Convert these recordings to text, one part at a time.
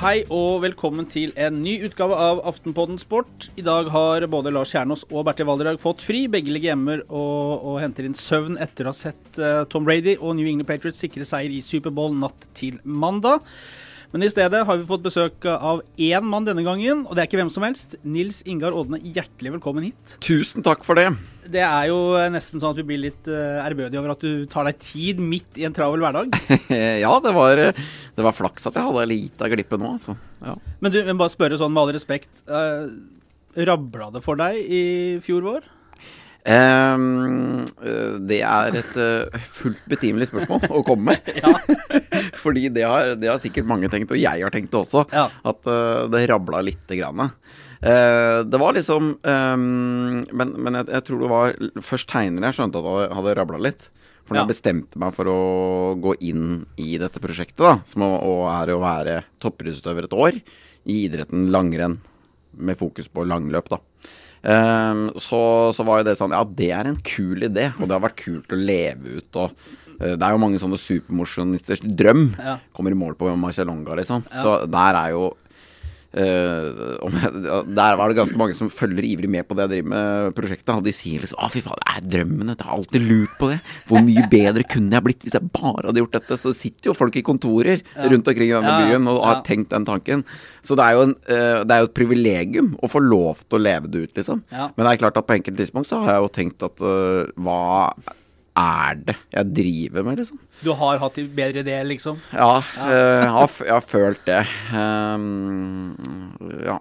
Hei og velkommen til en ny utgave av Aftenpodden Sport. I dag har både Lars Kjernås og Bertil Valderhaug fått fri. Begge ligger hjemme og, og henter inn søvn etter å ha sett eh, Tom Brady og New England Patriots sikre seier i Superbowl natt til mandag. Men i stedet har vi fått besøk av én mann denne gangen, og det er ikke hvem som helst. Nils Ingar Ådne, hjertelig velkommen hit. Tusen takk for det. Det er jo nesten sånn at vi blir litt uh, ærbødige over at du tar deg tid midt i en travel hverdag. ja, det var, det var flaks at jeg hadde litt av glippet nå. Altså. Ja. Men du, men bare spørre sånn med all respekt. Uh, Rabla det for deg i fjor vår? Um, det er et uh, fullt betimelig spørsmål å komme med. Fordi det har, det har, sikkert mange tenkt, og jeg har tenkt det også, ja. at uh, det rabla lite grann. Det var liksom um, Men, men jeg, jeg, tror det var først tegnere jeg skjønte at det hadde rabla litt. For når ja. jeg bestemte meg for å gå inn i dette prosjektet, da, som og er å være toppidrettsutøver et år i idretten langrenn, med fokus på langløp, da. Um, så, så, var jo det sånn Ja, det er en kul idé, og det har vært kult å leve ut. Og uh, det er jo mange sånne supermosjonisters drøm. Ja. Kommer i mål på Marcialonga, liksom. Ja. Så der er jo der var det ganske mange som følger ivrig med på det jeg driver med prosjektet. Og de sier liksom 'Å, fy faen, det er drømmen. Jeg har alltid lurt på det. Hvor mye bedre kunne jeg blitt hvis jeg bare hadde gjort dette?' Så sitter jo folk i kontorer rundt omkring i denne byen og har tenkt den tanken. Så det er, jo en, uh, det er jo et privilegium å få lov til å leve det ut, liksom. Men det er klart at på enkelte tidspunkt så har jeg jo tenkt at uh, hva er det jeg driver med, liksom? Du har hatt en bedre idé, liksom? Ja, ja. Uh, jeg, har, jeg, har, følt det. Um, ja.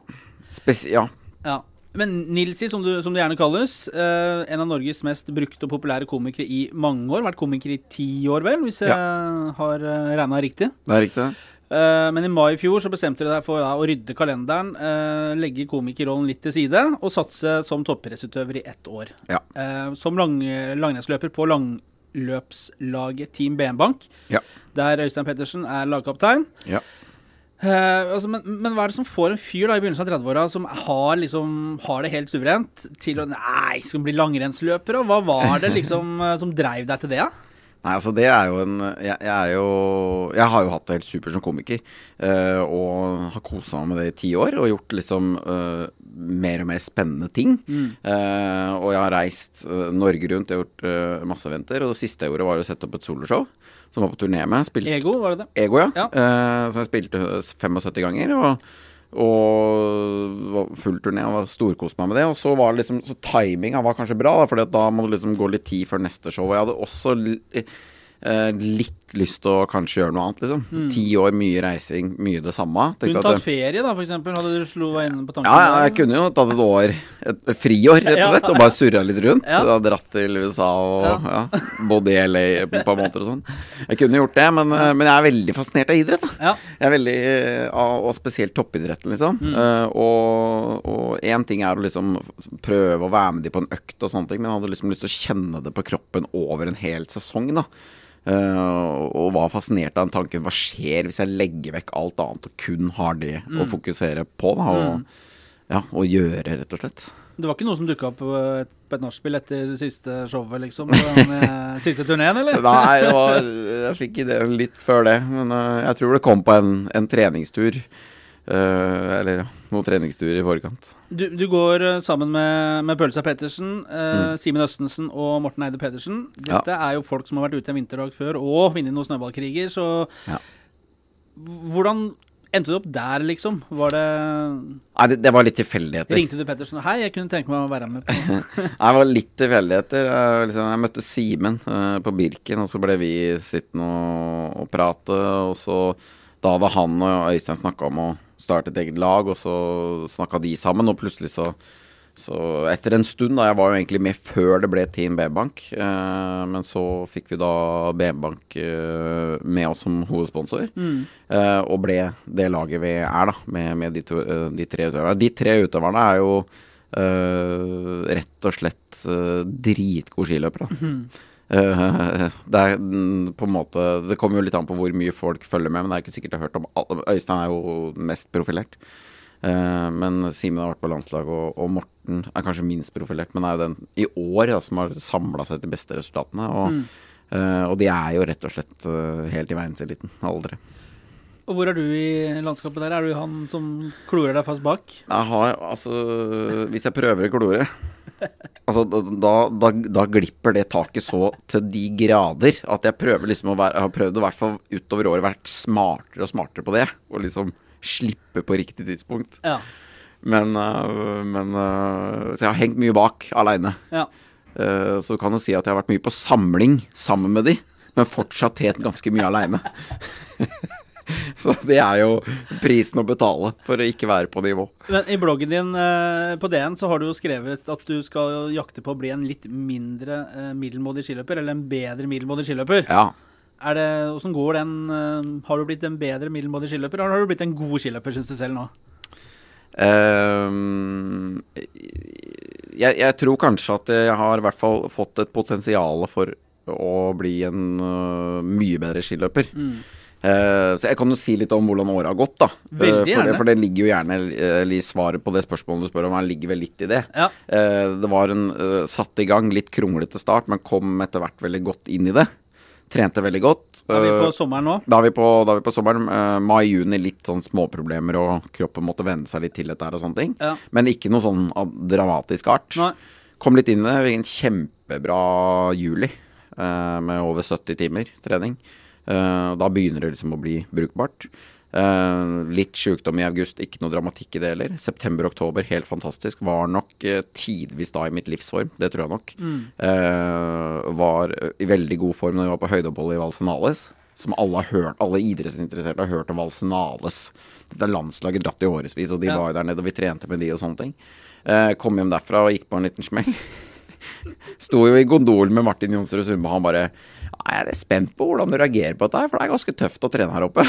Spesi ja. ja. Men Nilsi, som du, som du gjerne kalles, uh, en av Norges mest brukte og populære komikere i mange år. Vært komiker i ti år, vel, hvis jeg ja. har uh, regna riktig? Det er riktig. Uh, men i mai i fjor så bestemte du deg for da, å rydde kalenderen, uh, legge komikerrollen litt til side og satse som toppidrettsutøver i ett år. Ja. Uh, som lang, langrennsløper på langløpslaget Team BM-bank, ja. der Øystein Pettersen er lagkaptein. Ja. altså, men, men, hva er det som får en fyr da i begynnelsen av 30-åra som har, liksom, har, det helt suverent, til å Nei, skal bli langrennsløper? Og hva var det liksom som dreiv deg til det? da? Nei, altså det er jo en Jeg, jeg er jo Jeg har jo hatt det helt supert som komiker. Uh, og har kosa meg med det i ti år og gjort liksom uh, mer og mer spennende ting. Mm. Uh, og jeg har reist Norge rundt, jeg har gjort masse eventer. Og det siste jeg gjorde, var å sette opp et soloshow som var på turné med. Spilt, Ego, var det det? Ego, ja. ja. som jeg spilte 75 ganger. og og full turné og storkoste meg med det. Og så var liksom Så timinga var kanskje bra, da, for da må det liksom gå litt tid før neste show. Og jeg hadde også eh, litt lyst til å kanskje gjøre noe annet, liksom. Mm. Ti år, mye reising, mye det samme. Kunne tatt ferie, da, eksempel? Hadde du slo deg inn på tanken? Ja, ja, jeg kunne jo tatt et år, et, et friår, rett og slett, og bare surra litt rundt. Ja. Dratt til USA og ja. ja bodd i LA på en måte og sånn. Jeg kunne gjort det, men, eh, men, jeg er veldig fascinert av idrett, da. Jeg er veldig, eh, og spesielt toppidretten, liksom. Mm. Uh, og én ting er å liksom prøve å være med de på en økt og sånne ting, men jeg hadde liksom lyst til å kjenne det på kroppen over en hel sesong, da. Eh, og var fascinert av den tanken. Hva skjer hvis jeg legger vekk alt annet og kun har det å fokusere på? Da, og, ja, og gjøre, rett og slett. Det var ikke noe som dukka opp på et, på et nachspiel etter siste showet, liksom? Den eh, siste turneen, eller? Nei, det var, jeg fikk ideen litt før det. Men eh, jeg tror det kom på en, en treningstur. Eh, eller ja, noen treningsturer i forkant. Du, du går eh, sammen med, med Pølsa Pettersen, eh, Simen Østensen og Morten Eide Pedersen. Dette er jo folk som har vært ute en vinterdag før og vunnet noen snøballkriger, så Ja. hvordan endte du opp der, liksom? Var det Nei, det, det var litt tilfeldigheter. Ringte du Pettersen og Hei, jeg kunne tenke meg å være med på Nei, Det var litt tilfeldigheter. Jeg, liksom, jeg møtte Simen på Birken, og så ble vi sittende og, og prate. Og så Da hadde han og Øystein snakka om å starte et eget lag, og så snakka de sammen, og plutselig så så etter en stund, da Jeg var jo egentlig med før det ble Team B-bank. Eh, men så fikk vi da B-bank eh, med oss som hovedsponsor. Eh, og ble det laget vi er, da, med, med de, to, eh, de tre utøverne. De tre utøverne er jo eh, rett og slett uh, dritgode skiløpere. Eh, det er på en måte Det kommer jo litt an på hvor mye folk følger med, men det er ikke sikkert jeg har hørt om alle. Øystein er jo mest profilert. Eh, men Simen har vært på landslag, og, og Morten er kanskje minst profilert, men er jo den i år ja, som har samla seg til beste resultatene. Og, mm. og de er jo rett og slett eh, helt i verdenseliten, alle tre. Og hvor er du i landskapet der? Er du han som klorer deg fast bak? Jeg har altså Hvis jeg prøver å klore Altså, da, da, da glipper det taket så til de grader at jeg prøver liksom å være Jeg har prøvd å i hvert fall utover året vært smartere og smartere på det. Og liksom slippe på riktig tidspunkt. Ja. Men, øh, men øh, Så jeg har hengt mye bak aleine. ja. Eh, så du kan jo si at jeg har vært mye på samling sammen med de, men fortsatt trent ganske mye aleine. så det er jo prisen å betale for å ikke være på nivå. Men I bloggen din eh, på DN så har du jo skrevet at du skal jakte på å bli en litt mindre eh, middelmådig skiløper, eller en bedre middelmådig skiløper. Ja. Er det, Hvordan går den eh, Har du blitt en bedre middelmådig skiløper, eller har du blitt en god skiløper, syns du selv nå? Um, jeg, jeg tror kanskje at jeg har i hvert fall fått et potensial for å bli en uh, mye bedre skiløper. Eh, så jeg kan jo si litt om hvordan året har gått, da. Eh, Veldig for, det, for det ligger jo gjerne uh, svaret på det spørsmålet du spør om, her ligger vel litt i det. Ja. Det var en uh, satt i gang litt kronglete start, men kom etter hvert veldig godt inn i det. Trente veldig godt. Da Er vi på sommeren nå? da er vi på, da er vi på sommeren. Uh, Mai-juni litt sånn småproblemer, og kroppen måtte venne seg litt til dette her og sånne ting. Ja. Men ikke noe sånn dramatisk art. Nei. Kom litt inn i det. En kjempebra juli med over 70 timer trening. Eh, da begynner det liksom å bli brukbart. Eh, litt sjukdom i august, ikke noe dramatikk i det heller. September-oktober, helt fantastisk. Var nok eh, tidvis da i mitt livsform, det tror jeg nok. Mm. var i veldig god form da jeg var på høydeoppholdet i Valsenales. Som alle har hørt, alle idrettsinteresserte har hørt om Valsenales. Dette er landslaget dratt i årevis, og de Ja. var jo der nede, og vi trente med de og sånne ting. Eh, kom hjem derfra og gikk på en liten smell. Sto jo i gondolen med Martin Jonsrud og han bare «Ja, Jeg er spent på hvordan du reagerer på dette, for det er ganske tøft å trene her oppe.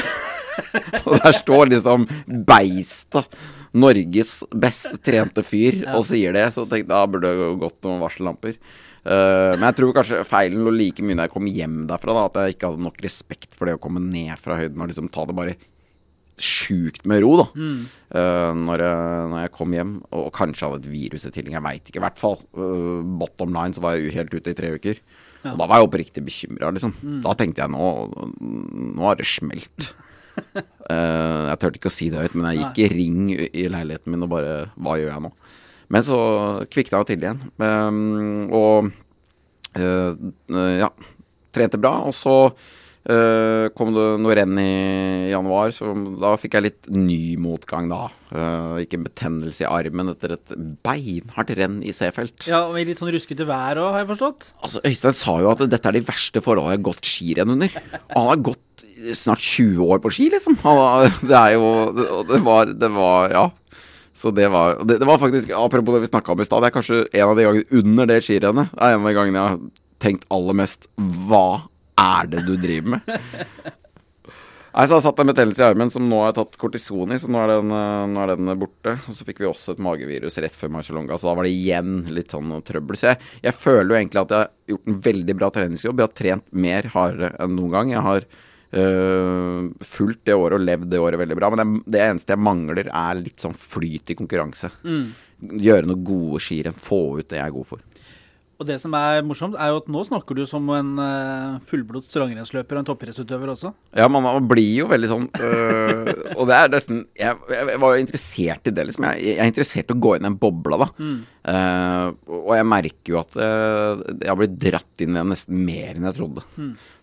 og der står liksom beistet, Norges best trente fyr, og sier det. Så tenkte jeg da burde det gått noen varsellamper. Uh, men jeg tror kanskje feilen lå like mye når jeg kom hjem derfra, da, at jeg ikke hadde nok respekt for det å komme ned fra høyden og liksom ta det bare sjukt med ro, da. Eh, når, jeg, når jeg kom hjem, og kanskje hadde et virus i tillegg, jeg veit ikke. I hvert fall. Uh, bottom line så var jeg helt ute i tre uker. Og da var jeg oppriktig bekymra, liksom. Da tenkte jeg nå, nå har det smelt. uh, jeg turte ikke å si det høyt, men jeg gikk i ring i leiligheten min og bare Hva gjør jeg nå? Men så kvikna jeg til igjen. Um, og ja, trente bra. Og så eh, kom det noe renn i januar, så da fikk jeg litt ny motgang da. Uh, ikke en betennelse i armen etter et beinhardt renn i Seefeld. Ja, og litt sånn ruskete vær òg, har jeg forstått. Altså, Øystein sa jo at dette er de verste forholdene jeg har gått skirenn under. Han har gått snart 20 år på ski, liksom. Han, har- det er jo det, og det var, det var Ja. Så det var det, det var faktisk, Apropos det vi snakka om i stad, det er kanskje en av de gangene under det skirennet Det er en av de gangene jeg har tenkt aller mest Hva er det du driver med? Nei, så har jeg satt en betennelse i armen som nå har jeg tatt kortison i, så nå er, den, eh, nå er den borte. Og så fikk vi også et magevirus rett før Marcialonga, så da var det igjen litt sånn trøbbel. Så jeg, jeg føler jo egentlig at jeg har gjort en veldig bra treningsjobb. Jeg har trent mer hardere enn noen gang. Jeg har øh, fulgt det året og levd det året veldig bra. Men det, det eneste jeg mangler, er litt sånn flyt i konkurranse. Gjøre noe gode skirenn. Få ut det jeg er god for. Og det som er morsomt, er jo at nå snakker du som en uh, fullblods langrennsløper og en toppidrettsutøver også. Ja, man, man blir jo veldig sånn øh, Og det er nesten jeg, jeg, var jo interessert i det, liksom. Jeg, jeg er interessert i å gå inn i en boble, da. Eh, og jeg merker jo at uh, jeg har blitt dratt inn i det nesten mer enn jeg trodde.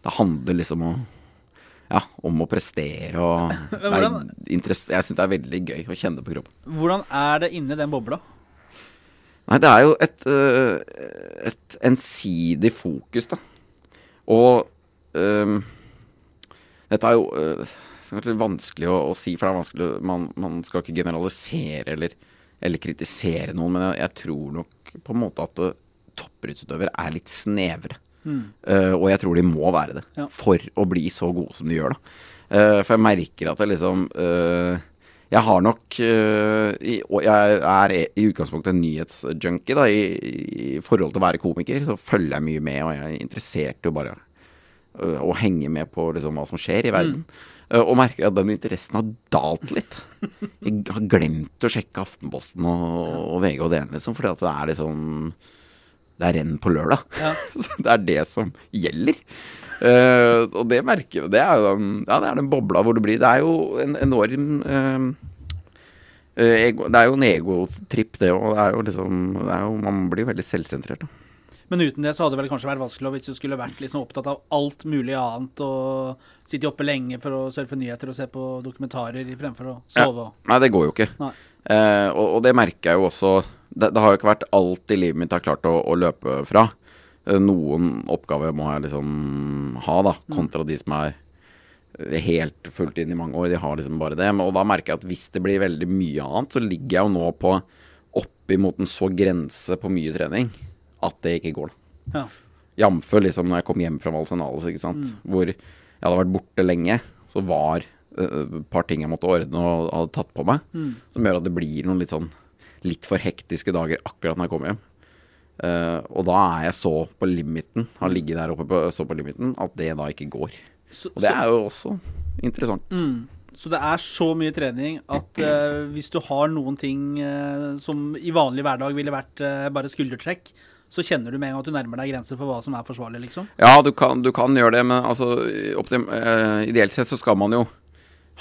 Det handler liksom om ja, om å prestere og interess- Jeg syns det er veldig gøy å kjenne på kroppen. Hvordan er det inni den bobla? Nei, det er jo et, øh, et ensidig fokus, da. Og um, dette er jo uh, vanskelig å, å si, for det er vanskelig Man, man skal ikke generalisere eller, eller kritisere noen, men jeg, jeg tror nok på en måte at uh, toppidrettsutøvere er litt snevre. Eh, og jeg tror de må være det Ja. for å bli så gode som de gjør, da. Uh, for jeg merker at det liksom eh, Jeg har nok eh, Og jeg er i utgangspunktet en nyhetsjunkie, da. I, I forhold til å være komiker, så følger jeg mye med, og jeg er interessert i å bare øh, å henge med på liksom, hva som skjer i verden. Øh, og merker at den interessen har dalt litt. Jeg har glemt å sjekke Aftenposten og, og VG og DN, liksom, fordi at det er liksom Det er renn på lørdag. Ja. Så det er det som gjelder. Eh, og det merker jeg. Det er jo den, ja, det er den bobla hvor det blir Det er jo en enorm eh, ego, Det er jo en egotripp, det òg. Er liksom Man blir veldig selvsentrert. Da. Men uten det så hadde det vel kanskje vært vanskelig hvis du skulle vært liksom opptatt av alt mulig annet og sitte oppe lenge for å surfe nyheter og se på dokumentarer fremfor å sove. Nei, det går jo ikke. Eh, og, og det merker jeg jo også det, det har jo ikke vært alt i livet mitt jeg har klart å, å løpe fra. Eh, noen oppgaver må jeg liksom ha, da, kontra de som er eh, helt fullt inn i mange år. De har liksom bare det. Og da merker jeg at hvis det blir veldig mye annet, så ligger jeg jo nå på oppimot en så grense på mye trening at det ikke går, da. Ja. Jf. liksom når jeg kom hjem fra Valsenales, ikke sant. Hvor jeg hadde vært borte lenge. Så var et et par ting jeg måtte ordne og hadde tatt på meg. Som gjør at det blir noen litt sånn litt for hektiske dager akkurat når jeg kommer hjem. Eh, og da er jeg så på limiten, har ligget der oppe på, så på limiten, at det da ikke går. Så, Og det er jo også interessant. så det er så mye trening at uh, hvis du har noen ting uh, som i vanlig hverdag ville vært bare skuldertrekk, så kjenner du med en gang at du nærmer deg grenser for hva som er forsvarlig, liksom. Ja, du kan, du kan gjøre det, men altså, eh, ideelt sett så skal man jo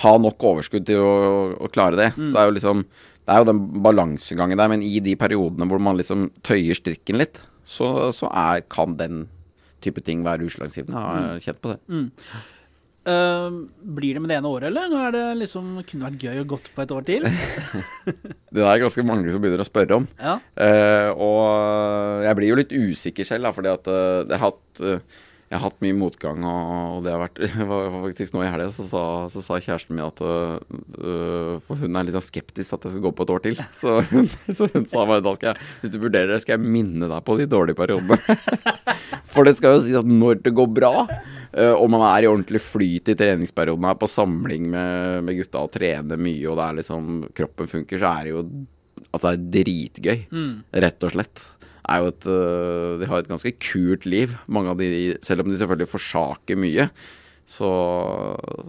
ha nok overskudd til å, å klare det. Så det er jo liksom Det er jo den balansegangen der, men i de periodene hvor man liksom tøyer strikken litt, så, så er, kan den type ting være utslagsgivende. Jeg har kjent på det. Eh, blir det med det ene året, eller? Nå er det liksom Kunne vært gøy å gått på et år til. Det er ganske mange som begynner å spørre om. Ja. Uh, og jeg blir jo litt usikker selv, da, fordi at uh, det har hatt eh, jeg har hatt mye motgang, og, det har vært det var faktisk nå i helga så, så sa kjæresten min at øh, For hun er litt sånn skeptisk at jeg skal gå på et år til. Så hun, så hun sa bare da skal jeg, hvis du vurderer det, skal jeg minne deg på de dårlige periodene. For det skal jo si at når det går bra, uh, og man er i ordentlig flyt i treningsperioden, er på samling med, med gutta og trener mye, og det er liksom kroppen funker, så er det jo at det er dritgøy. Rett og slett. Er jo et, øh, de har et ganske kult liv. Mange av de, selv om de selvfølgelig forsaker mye, så,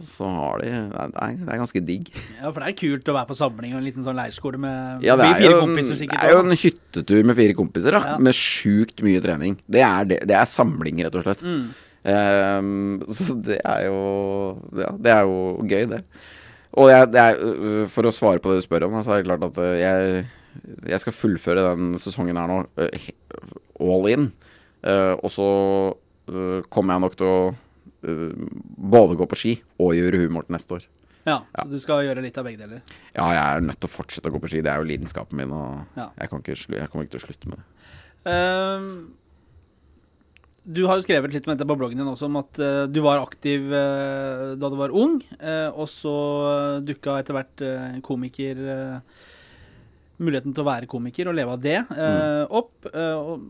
så har de det er, det er ganske digg. ja, for det er kult å være på samling og en liten sånn leirskole med Ja, det er, fire jo sikkert. kompiser det er jo en hyttetur med fire kompiser, da. Ja. Med sjukt mye trening. Det er, det, det er samling, rett og slett. Mm. Um, så det er jo Ja, det er jo gøy, det. Og jeg, det er, øh, for å svare på det du spør om, så er det klart at øh, jeg, jeg skal fullføre den sesongen her nå øh, all in. Eh, og så øh, kommer jeg nok til å både gå på ski og gjøre humor til neste år. Ja, så du skal gjøre litt av begge deler. Ja, jeg er nødt til å fortsette å gå på ski. Det er jo lidenskapen min, og Ja. jeg, kan ikke, jeg kommer ikke til å slutte med det. Ehm, du har jo skrevet litt om dette på bloggen din også, om at uh, du var aktiv uh, da du var ung, eh, og så uh, dukka etter hvert eh, komiker eh, Muligheten til å være komiker og leve av det eh, opp. eh, og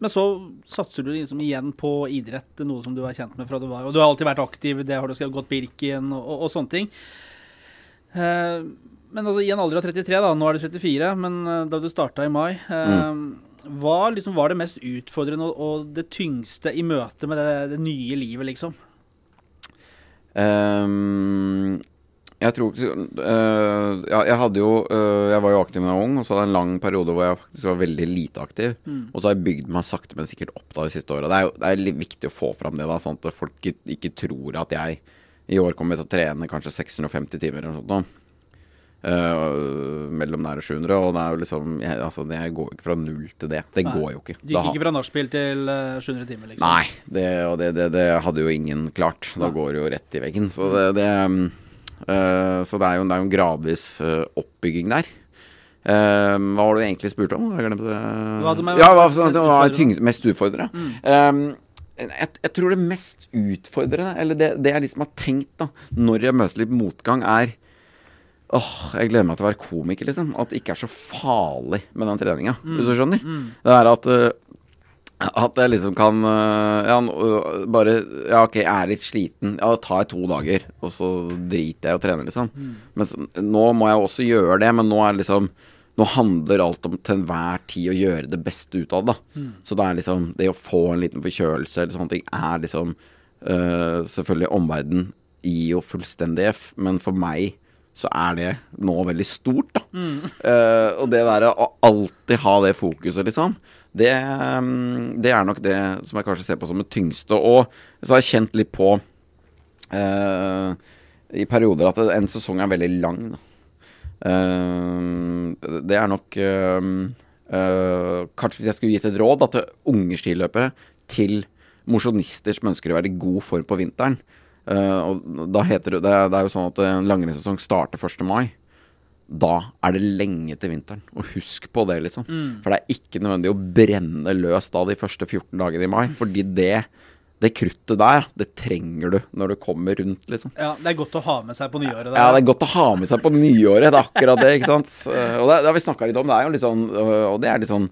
Men så satser du liksom igjen på idrett, noe som du er kjent med fra du var Og du har alltid vært aktiv, det har du skrevet gått Birken og, og, og sånne ting. Eh, men altså, i en alder av 33, da, nå er du 34, men eh, da du starta i mai eh, Hva liksom var det mest utfordrende og, og det tyngste i møte med det, det nye livet, liksom? Ehm, jeg tror øh, ja, Jeg hadde jo øh, Jeg var jo aktiv da jeg var ung, og så hadde jeg en lang periode hvor jeg faktisk var veldig lite aktiv. Og så har jeg bygd meg sakte, men sikkert opp da de siste åra. Det, er jo- det er litt viktig å få fram det, da, sånn at folk ikke, ikke tror at jeg i år kommer til å trene kanskje 650 timer eller noe sånt. Øh, mellom nær og 700, og det er jo liksom jeg, Altså, jeg går ikke fra null til det. Det Nei. går jo ikke. Du gikk ikke fra nachspiel til eh, 700 timer, liksom? Nei, det, og det, det, det hadde jo ingen klart. Da ja. går det jo rett i veggen. Så det, det um, Så det er jo, det er jo en gradvis øh, oppbygging der. Um, hva var det du egentlig spurte om? Jeg glemte det. Hva som er ja, hva, er tyngd, mest utfordrende? Um, jeg, jeg tror det mest utfordrende, eller det, det jeg liksom har tenkt da, når jeg møter litt motgang, er Åh, jeg gleder meg til å være komiker, liksom. At det ikke er så farlig med den treninga, hvis du skjønner. Det er at øh, at jeg liksom kan øh, Ja, bare Ja, ok, jeg er litt sliten. Ja, det tar jeg to dager, og så driter jeg i å trene, liksom. Men nå må jeg også gjøre det, men nå er det liksom Nå handler alt om til enhver tid å gjøre det beste ut av det. da. Så det er liksom Det å få en liten forkjølelse eller sånne ting er liksom øh, Selvfølgelig, omverdenen gir jo fullstendig F, men for meg så er det nå veldig stort, da. Eh, og det der å alltid ha det fokuset, liksom, det, mm, det er nok det som jeg kanskje ser på som det tyngste. Og så har jeg kjent litt på eh, i perioder at en sesong er veldig lang. Eh, det er nok eh, eh, Kanskje hvis jeg skulle gitt et råd da, til unge skiløpere, til mosjonister som ønsker å være i god form på vinteren. Eh, og da heter det, det, er, det er jo sånn at en langrennssesong starter 1. mai. Da er det lenge til vinteren. Og husk på det, liksom. For det er ikke nødvendig å brenne løs da de første 14 dagene i mai. Fordi det, det kruttet der, det trenger du når du kommer rundt, liksom. Ja, det er godt å ha med seg på nyåret. Ja, det er godt å ha med seg på nyåret. Det er akkurat det, ikke sant. Eh, Og det, det har vi snakka litt om. Det er jo litt sånn øh, Og det er litt sånn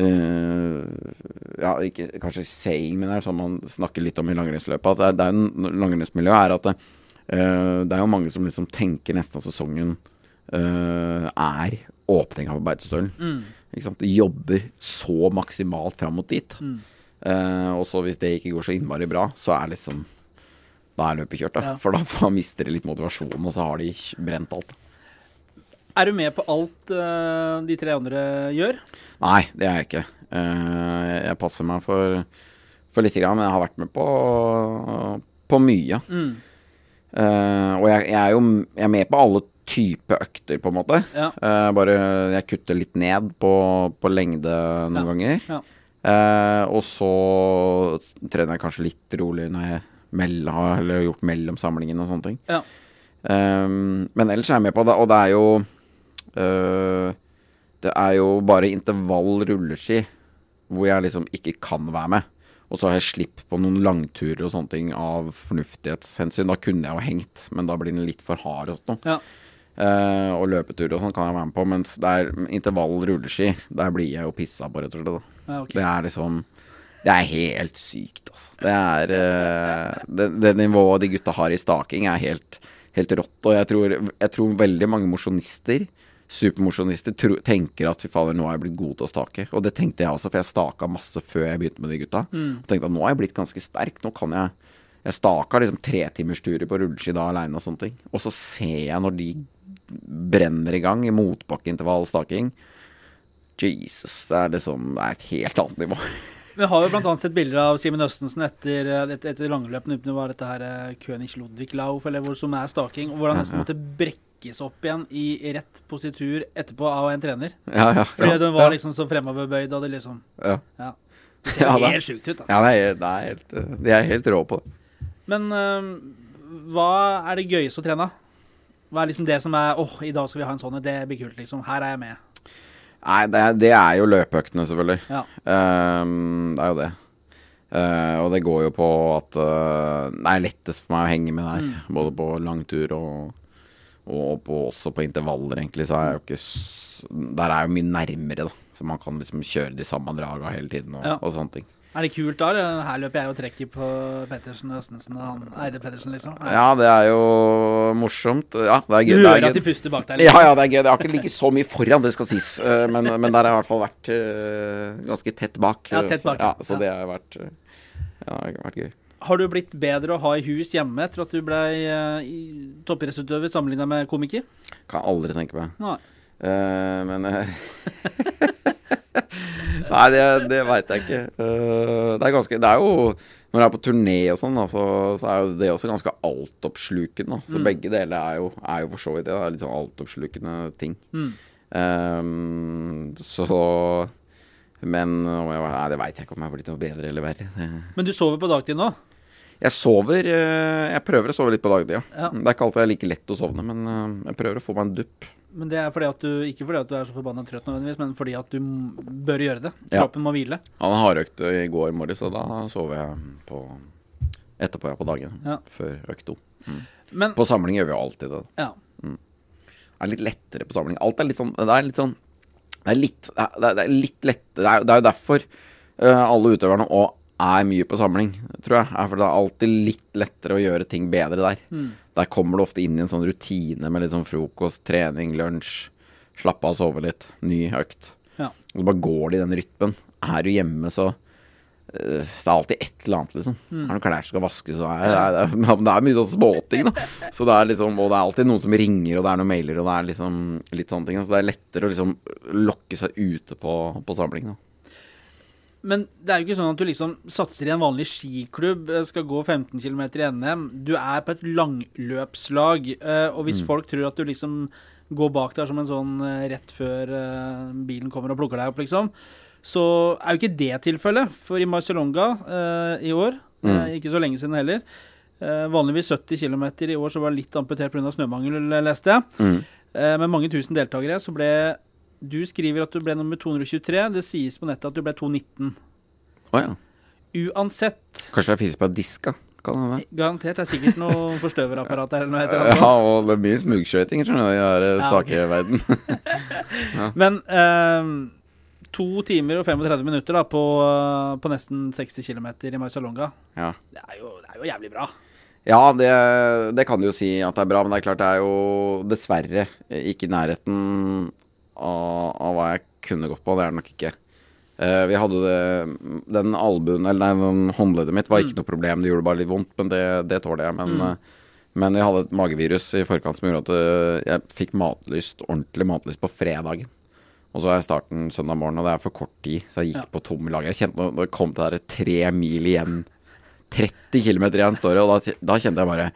Uh, Ja, ikke kanskje saying, men det er sånn man snakker litt om i langrennsløpet. At det er, det er en langrennsmiljø er at det, uh, det er jo mange som liksom tenker nesten av sesongen er åpninga på Beitostølen. Sant. De jobber så maksimalt fram mot dit. Eh, og så hvis det ikke går så innmari bra, så er liksom da er løpet kjørt, da. Ja. For da får- mister de litt motivasjon, og så har de brent alt. Er du med på alt uh, de tre andre gjør? Nei, det er jeg ikke. Uh, jeg passer meg for, for lite grann, men jeg har vært med på, på mye. Mm. Eh, og jeg, jeg er jo jeg er med på alle typer økter, på en måte. Ja. Uh, bare jeg kutter litt ned på, på lengde noen Ja. ganger. Ja. Uh, og så trener jeg kanskje litt rolig når jeg meld, har gjort mellom samlingene og sånne ting. Ja. Um, men ellers er jeg med på det, og det er jo uh, Det er jo bare intervall rulleski hvor jeg liksom ikke kan være med. Og så har jeg slipp på noen langturer og sånne ting av fornuftighetshensyn. Da kunne jeg jo hengt, men da blir den litt for hard og sånt noe. Ja. Eh, og løpeturer og sånn kan jeg være med på, mens det er intervall rulleski, der blir jeg jo pissa på, rett og slett. Da. Ja, ok. Det er liksom Det er helt sykt, altså. Det er uh, det, det nivået de gutta har i staking, er helt, helt rått. Og jeg tror, jeg tror veldig mange mosjonister, supermosjonister, tenker at fy fader, nå har jeg blitt god til å stake. Og det tenkte jeg også, for jeg staka masse før jeg begynte med de gutta. Og tenkte at nå har jeg blitt ganske sterk. Nå kan jeg Jeg staka liksom tretimersturer på rulleski da aleine og sånne ting. Og så ser jeg når de brenner i gang i motbakkeintervall staking. Jesus, det er liksom Det er et helt annet nivå. Vi har jo bl.a. sett bilder av Simen Østensen etter, eh, etter, etter langløpene. Det var dette her eh, König Ludvig Lauf, eller hvor som er staking. Hvor han nesten måtte brekkes opp igjen i rett positur etterpå av en trener. Ja, ja. Fordi ja, den var liksom så fremoverbøyd, og det liksom ja. Ja. Det ser Ja, helt sjukt ut, da. ja det, er, det er helt eh, De er helt rå på det. Men eh, hva er det gøyeste å trene? Hva er liksom det som er åh, i dag skal vi ha en sånn, det blir kult, liksom. Her er jeg med. Nei, det er, det er jo løpeøktene, selvfølgelig. Ja. Um, det er jo det. Uh, og det går jo på at uh, det er lettest for meg å henge med der. Både på langtur og, og på, også på intervaller, egentlig. Så er jeg jo ikke Der er jeg jo mye nærmere, da. Så man kan liksom kjøre de samme draga hele tiden og, Ja. og sånne ting. Er det kult da? Her løper jeg og trekker på Pettersen og Østensen og han Eide Pettersen, liksom. Ja, det er jo morsomt. Ja, det er gøy. Du hører er at de puster bak deg? Ja, Liksom. ja, det er gøy. Det har ikke ligget så mye foran, det skal sies. Eh, Men, men der har jeg i hvert fall vært eh, ganske tett bak. Ja, tett bak, Så, ja, ja. så det har vært, eh, ja, har vært gøy. Har du blitt bedre å ha i hus hjemme etter at du ble toppidrettsutøver sammenligna med komiker? Kan aldri tenke meg. Nei. Uh, men Nei, det, det veit jeg ikke. Eh, det er ganske Det er jo Når jeg er på turné og sånn, så, så er jo det også ganske altoppslukende. Så Mm. begge deler er jo, er jo for så vidt det. Det er litt sånn altoppslukende ting. Mm. Um, så Men om jeg, nei, det veit jeg ikke om jeg har blitt noe bedre eller verre. Men du sover på dagtid nå? Jeg sover eh, Jeg prøver å sove litt på dagtid, ja. Ja. Det er ikke alltid jeg liker lett å sovne, men jeg prøver å få meg en dupp. Men det er fordi at du, ikke fordi at du er så forbanna trøtt nødvendigvis, men fordi at du bør gjøre det. Ja. Må hvile. Han har hardøkt i går morges, og da sover jeg på etterpå, ja, på dagen. Ja. Før økt. Men På samling gjør vi jo alltid det. ja. Det er litt lettere på samling. Alt er litt sånn Det er litt sånn Det er litt, det er, det er litt lettere Det er, det er jo derfor uh, alle utøverne òg er mye på samling, tror jeg. For det er alltid litt lettere å gjøre ting bedre der. Der kommer du ofte inn i en sånn rutine med litt sånn frokost, trening, lunsj. Slappe av, sove litt. Ny økt. Ja. Og så bare går det i den rytmen. Er du hjemme, så eh, Det er alltid et eller annet, liksom. Er det noen klær som skal vaskes, så er det, det, er, det er mye sånn småting, da. Så det er liksom, og det er alltid noen som ringer, og det er noen mailer, og det er liksom litt sånne ting. Så det er lettere å liksom lokke seg ute på, på samling, da. Men det er jo ikke sånn at du liksom satser i en vanlig skiklubb, eh, skal gå 15 km i NM. Du er på et langløpslag, og og Mm. hvis folk tror at du liksom går bak der som en sånn eh, rett før eh, bilen kommer og plukker deg opp, liksom, så er jo ikke det tilfellet. For i Marcialonga eh, i år, mm. ikke så lenge siden heller, eh, vanligvis 70 km i år, så var det litt amputert pga. snømangel, leste jeg. Mm. Eh, med mange tusen deltakere, så ble Du skriver at du ble nummer 223. Det sies på nettet at du ble 219. Å ja. Uansett, Kanskje det er fysisk på diska? Kan det være? garantert det er sikkert noe forstøverapparat der eller noe Ja, og det er mye smugskøyting, skjønner du, i den Ja. stakeverden. Men eh, to timer og 35 minutter da på, på nesten 60 km i Marcialonga. ja. Det er jo, det er jo jævlig bra. Ja, det, det kan du jo si at det er bra, men det er klart det er jo dessverre ikke i nærheten av, av hva jeg kunne gått på. Det er det nok ikke. Uh, vi hadde det Den albuen, eller nei, den håndleddet mitt var ikke noe problem, det gjorde bare litt vondt, men det, det tåler jeg. Men, eh, men jeg hadde et magevirus i forkant som gjorde at eh, jeg fikk matlyst, ordentlig matlyst på fredagen. Og så er starten søndag morgen, og det er for kort tid, så jeg gikk Ja. på tomme lag. Jeg kjente når det kom til det der tre mil igjen 30 km igjen, står det, og da, da kjente jeg bare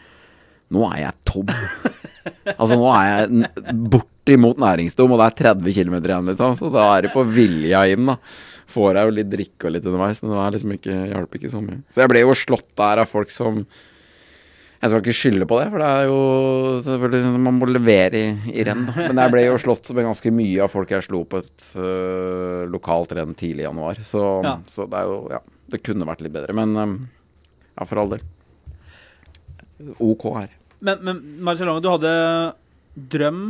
Nå er jeg tom. Altså, nå er jeg bortimot næringsdom, og det er 30 km igjen, liksom. Så da er det på vilja inn, da. Får jeg jo litt drikke og litt underveis, men det liksom ikke, hjalp ikke så mye. Så jeg ble jo slått der av folk som Jeg skal ikke skylde på det, for det er jo selvfølgelig Man må levere i, i renn. Men jeg ble jo slått med ganske mye av folk jeg slo på et øh, lokalt renn tidlig i januar. Så, Ja. så det er jo Ja, det kunne vært litt bedre. Men øhm, ja, for all del. OK her. Men, men Marcialonga, du hadde drøm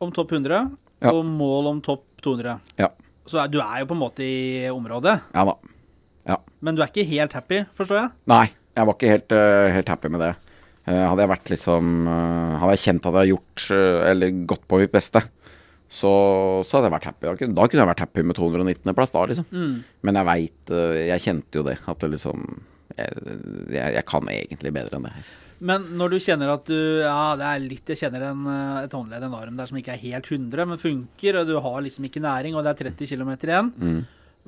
om topp 100 Ja. og mål om topp 200. Ja. Så du er jo på en måte i området, Ja da. Ja. men du er ikke helt happy, forstår jeg? Nei, jeg var ikke helt, uh, helt happy med det. Uh, hadde jeg vært liksom uh, Hadde jeg kjent at jeg har gjort Eller gått på mitt beste, så, så hadde jeg vært happy. Da kunne, da kunne jeg vært happy med 219.-plass, da, liksom. Men jeg veit Jeg kjente jo det, at det liksom jeg, jeg, jeg kan egentlig bedre enn det her. Men når du kjenner at du Ja, det er litt Jeg kjenner en, eh, et håndledd, en arm der som ikke er helt 100, men funker, og du har liksom ikke næring, og det er 30 km igjen.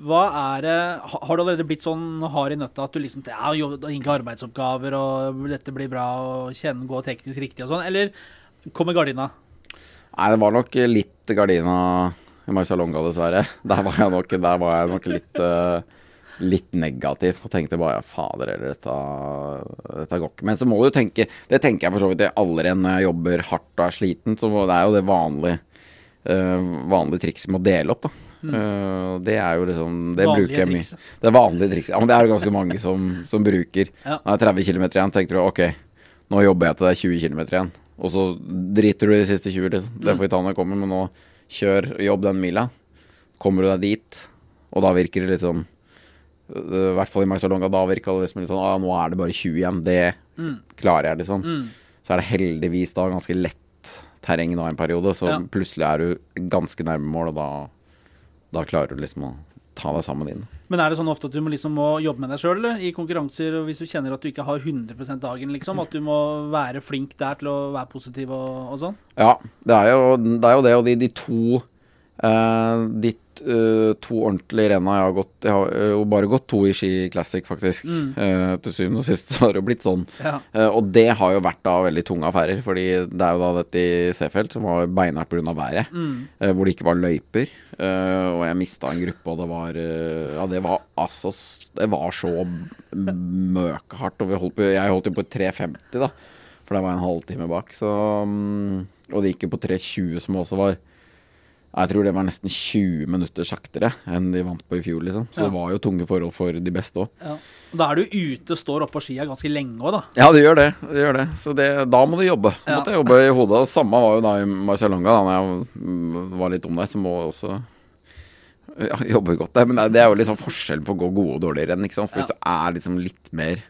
Hva er det Har du allerede blitt sånn hard i nøtta at du liksom Ja, ikke arbeidsoppgaver, og dette blir bra, og kjenne gå teknisk riktig og sånn, eller kommer gardina? Nei, det var nok litt gardina i Marcialonga, dessverre. Der var jeg nok, var jeg nok litt, eh, litt negativ og tenkte bare fader eller dette, dette går ikke. Men så må du tenke Det tenker jeg for så vidt allerede når jeg jobber hardt og er sliten. Så det er jo det vanlige, uh, vanlige trikset med å dele opp, da. Uh, det er jo liksom Det Vanlige bruker jeg mye. Det er vanlige trikset. Ja, men det er det ganske mange som, som bruker. Ja. Når det er 30 km igjen, tenker du ok, nå jobber jeg til det er 20 km igjen. Og så driter du i de siste 20, liksom. Det får vi ta når det kommer, men nå kjør, jobb den mila. kommer du deg dit, og da virker det litt sånn I hvert fall i Magsalonga da virka det liksom litt sånn ah, nå er det bare 20 igjen. Det klarer jeg, liksom. Så er det heldigvis da ganske lett terreng da en periode, så Ja. plutselig er du ganske nærme mål, og da, da klarer du liksom å ta deg sammen inn. Men er det sånn ofte at du må, liksom må jobbe med deg sjøl i konkurranser, hvis du kjenner at du ikke har 100% dagen, liksom? At du må være flink der til å være positiv og, og sånn? Ja, det er jo det, er jo det og de, de to eh, De uh, to ordentlige renna jeg har gått Jeg har eh, jo bare gått to i Ski Classic, faktisk. Eh, til syvende og sist så har det jo blitt sånn. Ja. Og det har jo vært da veldig tunge affærer, fordi det er jo da dette i Seefeld som var beinhardt pga. været. eh, hvor det ikke var løyper. og jeg mista en gruppe, og det var Ja, det var altså Det var så møkehardt. Og vi holdt på, jeg holdt jo på 3.50, da. For det var en halvtime bak. Så um, Og det gikk jo på 3.20, som også var jeg tror det var nesten 20 minutter saktere enn de vant på i fjor, liksom. Så Ja. det var jo tunge forhold for de beste òg. Ja. Da er du ute, står oppå skia ganske lenge òg, da. Ja, det gjør det. det, gjør det. Så det, da må du jobbe. Ja. måtte jeg jobbe i hodet. Samme var jo da i Marcialonga, da når jeg var litt om deg, så må jeg også ja, jobbe godt der. Men det, er- jo liksom forskjellen på å gå gode og dårlige renn, ikke sant. For hvis du er liksom litt mer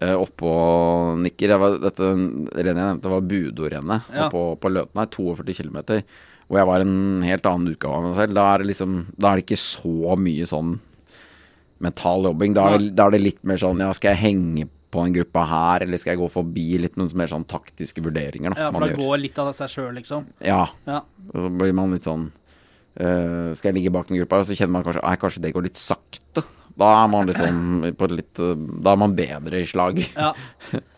eh, oppå og nikker var, Dette rennet jeg nevnte, var Budo-rennet Ja. oppå på Løten her, 42 km. Hvor jeg var en helt annen utgave av meg selv. Da er det liksom Da er det ikke så mye sånn mental jobbing. Da er, det, da er det litt mer sånn Ja, skal jeg henge på en gruppe her, eller skal jeg gå forbi litt noen mer sånn taktiske vurderinger, da. Ja, for da gjør. går litt av seg sjøl, liksom. Ja. Ja. Så blir man litt sånn uh, Skal jeg ligge bak den gruppa, og så kjenner man kanskje Nei, kanskje det går litt sakte. Da er man liksom på et litt eh, Da er man bedre i slag. ja.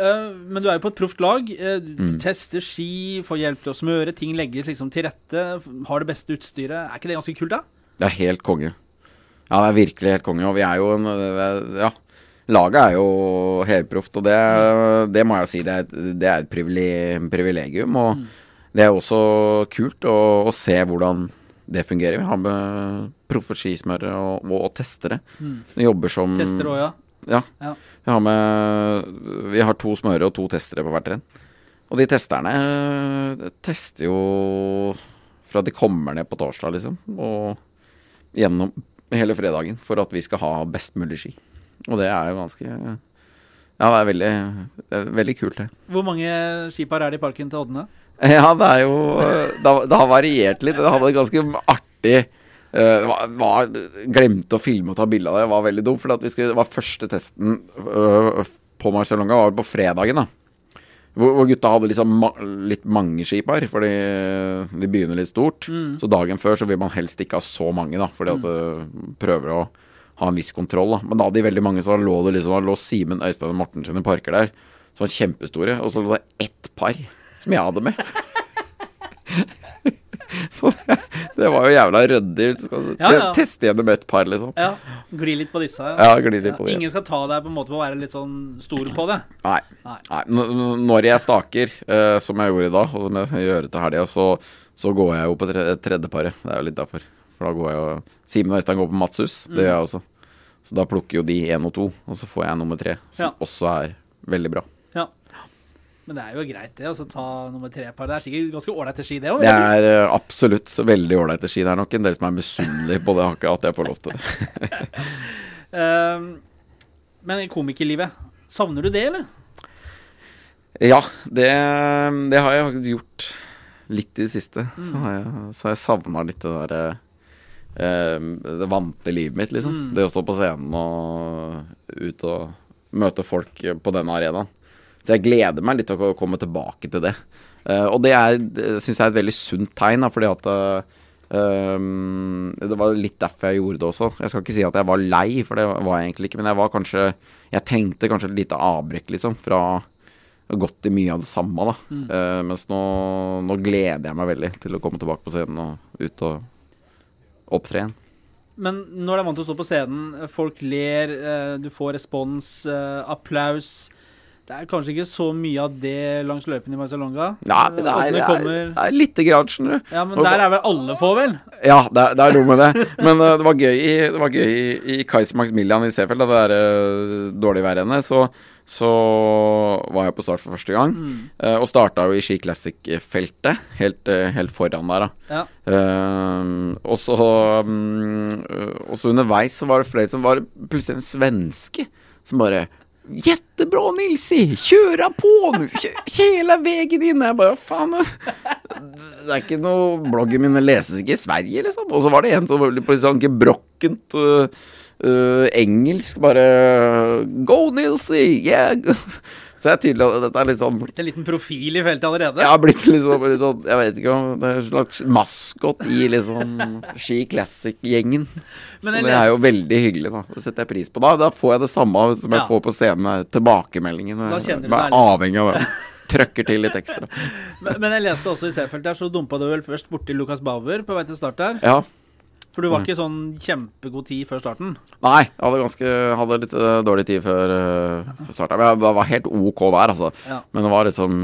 Eh, men du er jo på et proft lag. eh, Mm. Tester ski, får hjelp til å smøre, ting legges liksom til rette. Har det beste utstyret. Er ikke det ganske kult, da? Det er helt konge. Ja, det er virkelig helt konge. Og vi er jo en eh, Ja. Laget er jo helproft, og det, det må jeg jo si. Det er, et- det er et privilegium. Og det er også kult å, å se hvordan det fungerer. Vi har med proffe skismørere og, og, og testere. Mm. jobber som Tester òg, ja. Ja. Ja. Vi har med Vi har to smørere og to testere på hvert renn. Og de testerne eh, tester jo fra de kommer ned på torsdag, liksom, og gjennom hele fredagen for at vi skal ha best mulig ski. Og det er jo ganske Ja, det er veldig, det er veldig kult, det. Hvor mange skipar er det i parken til Oddene? Ja, det er jo Det har, variert litt. Det hadde et ganske artig eh, var, var, Glemte å filme og ta bilde av det. Var veldig dumt. For at vi skulle, det var første testen uh, på Marcialonga var på fredagen. da hvor, hvor gutta hadde liksom ma litt mange skipar, fordi de begynner litt stort. Så dagen før så vil man helst ikke ha så mange, da, fordi at du prøver å ha en viss kontroll. da Men da hadde de veldig mange, så lå det liksom Da lå Simen, Øystein og Morten sine parker der, som var kjempestore, og så lå det ett par som jeg hadde med. så det, var jo jævla ryddig. Liksom. Ja, ja. te- Teste gjennom et par, liksom. Ja, Gli litt på disse. Ja, gli litt på de. Ingen skal ta deg på en måte på å være litt sånn stor på det. Nei. Nei. Når jeg staker, uh, som jeg gjorde i dag, og som jeg gjør til helga, så, så går jeg jo på tre, tredjeparet. Det er jo litt derfor. For da går jeg jo Simen og Øystein går på Matshus. Det gjør jeg også. Så da plukker jo de én og to, og så får jeg nummer tre, som også er veldig bra. Men det er jo greit, det. å ta nummer tre-par. Det er sikkert ganske ålreite ski, det òg. Det er uh, absolutt så veldig ålreite ski. Det er nok en del som er misunnelige på det, hakket, at jeg får lov til det. Ehm, men komikerlivet, savner du det, eller? Ja, det, det har jeg faktisk gjort litt i det siste. Så har jeg, så har jeg savna litt det derre eh, Det vante livet mitt, liksom. Det å stå på scenen og ut og møte folk på denne arenaen. Så jeg gleder meg litt til å komme tilbake til det. Uh, og det syns jeg er et veldig sunt tegn, da, fordi at Um, det var litt derfor jeg gjorde det også. Jeg skal ikke si at jeg var lei, for det var jeg egentlig ikke. Men jeg var kanskje Jeg trengte kanskje et lite avbrekk, liksom, fra gått i mye av det samme, da. Eh, mens nå, nå gleder jeg meg veldig til å komme tilbake på scenen og ut og opptre igjen. Men når du er vant til å stå på scenen, folk ler, du får respons, applaus Det er kanskje ikke så mye av det langs løypen i Barcelona? Nei, det er, det er, det er lite grann, skjønner du. Ja, men Og- der er vel alle få, vel? Ja, det er, det er noe med det. Men uh, det var gøy det var gøy i, i Kaiser Maximilian i Seefeld, det der uh, dårlige værrennet. Så så var jeg på start for første gang. Eh, og starta jo i Ski Classic-feltet, helt, eh, helt foran der, da. Ja. Eh, og så um, underveis så var det flere som var plutselig en svenske som bare Jättebra Nilsi! Köra på nu! Hela veien inn! Jeg bare faen Det er ikke noe Bloggen min leses ikke i Sverige, liksom. Og så var det en som litt sånn gebrokkent uh, øh, engelsk, bare Go Nilsi! Yeah! Go». Så jeg er tydelig at dette er sånn Blitt en liten profil i feltet allerede. har blitt liksom, sånn Jeg vet ikke om det er en slags maskot i liksom Ski Classic-gjengen. Så det er jo veldig hyggelig, da. Det setter jeg pris på. Da, da får jeg det samme som jeg Ja. får på scenen. tilbakemeldingen. Da Jeg er avhengig av det. Trøkker til litt ekstra. Men, men jeg leste også i C-feltet her, så dumpa du vel først borti Lukas Bauer på vei til start der. Ja. For du var ikke sånn kjempegod tid før starten. Nei, jeg hadde ganske Hadde litt uh, dårlig tid før, uh, før starten. Men jeg var helt OK vær, altså. Ja. Men det var liksom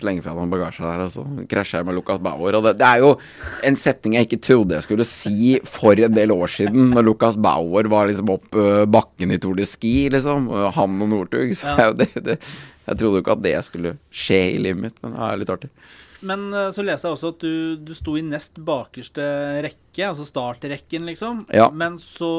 Slenge fra noen bagasje der, og så krasja jeg med Lucas Bauer. Og det, det er jo en setning jeg ikke trodde jeg skulle si for en del år siden, når Lucas Bauer var liksom opp uh, bakken i Tour de Ski, liksom. Han og Northug. Så Ja. det, det, jeg trodde jo ikke at det skulle skje i livet mitt, men det er litt artig. Men eh, så leser jeg også at du, du sto i nest bakerste rekke, altså startrekken, liksom. Ja. Men så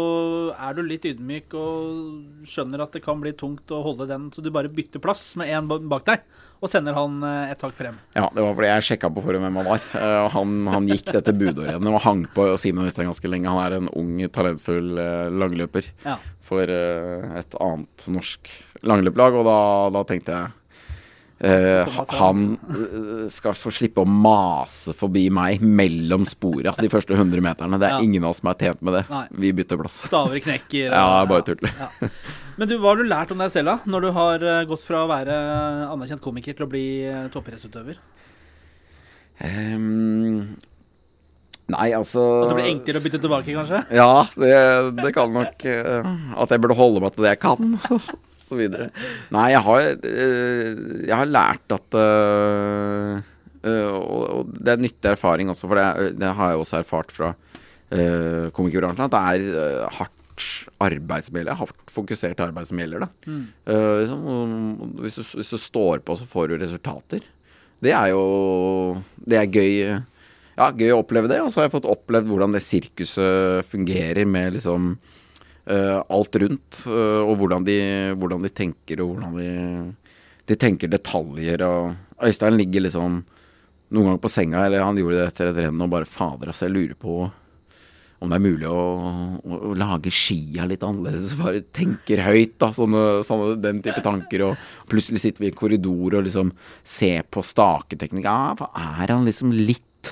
er du litt ydmyk og skjønner at det kan bli tungt å holde den, så du bare bytter plass med en bak deg, og sender han eh, et tak frem. Ja, det var fordi jeg sjekka på forhånd hvem han var. Eh, Og han, han gikk dette budårennet og hang på Simen Øystein ganske lenge. Han er en ung, talentfull eh, langløper Ja. for et annet norsk langløplag, og da, da tenkte jeg eh, han eh, skal få slippe å mase forbi meg mellom spora de første 100 meterne. Det er Ja. ingen av oss som er tjent med det. Nei. Vi bytter plass. Staver knekker. Ja, bare tull. Ja. Men du, hva har du lært om deg selv, da? Når du har eh, gått fra å være anerkjent komiker til å bli eh, toppidrettsutøver? Um, nei, altså At det blir enklere å bytte tilbake, kanskje? Ja, det, det kan nok At jeg burde holde meg til det jeg kan. Videre. Nei, jeg har, eh, jeg har lært at eh, eh, og, det er nyttig erfaring også, for det, det har jeg også erfart fra uh, komikerbransjen, at det er hardt arbeid som gjelder. Hardt fokusert arbeid som gjelder, da. Eh, liksom, hvis, du, hvis du står på, så får du resultater. Det er jo Det er gøy. Ja, gøy å oppleve det. Og så har jeg fått opplevd hvordan det sirkuset fungerer med liksom alt rundt. eh, og hvordan de, hvordan de tenker, og hvordan de, de tenker detaljer. Og Øystein ligger liksom noen ganger på senga, eller han gjorde det etter et renn, og bare Fader, altså, jeg lurer på om det er mulig å, å, å lage skia litt annerledes. Bare tenker høyt, da. Sånne, sånne, den type tanker. Og plutselig sitter vi i en korridor og liksom ser på staketeknikk. Ja, hva er han liksom litt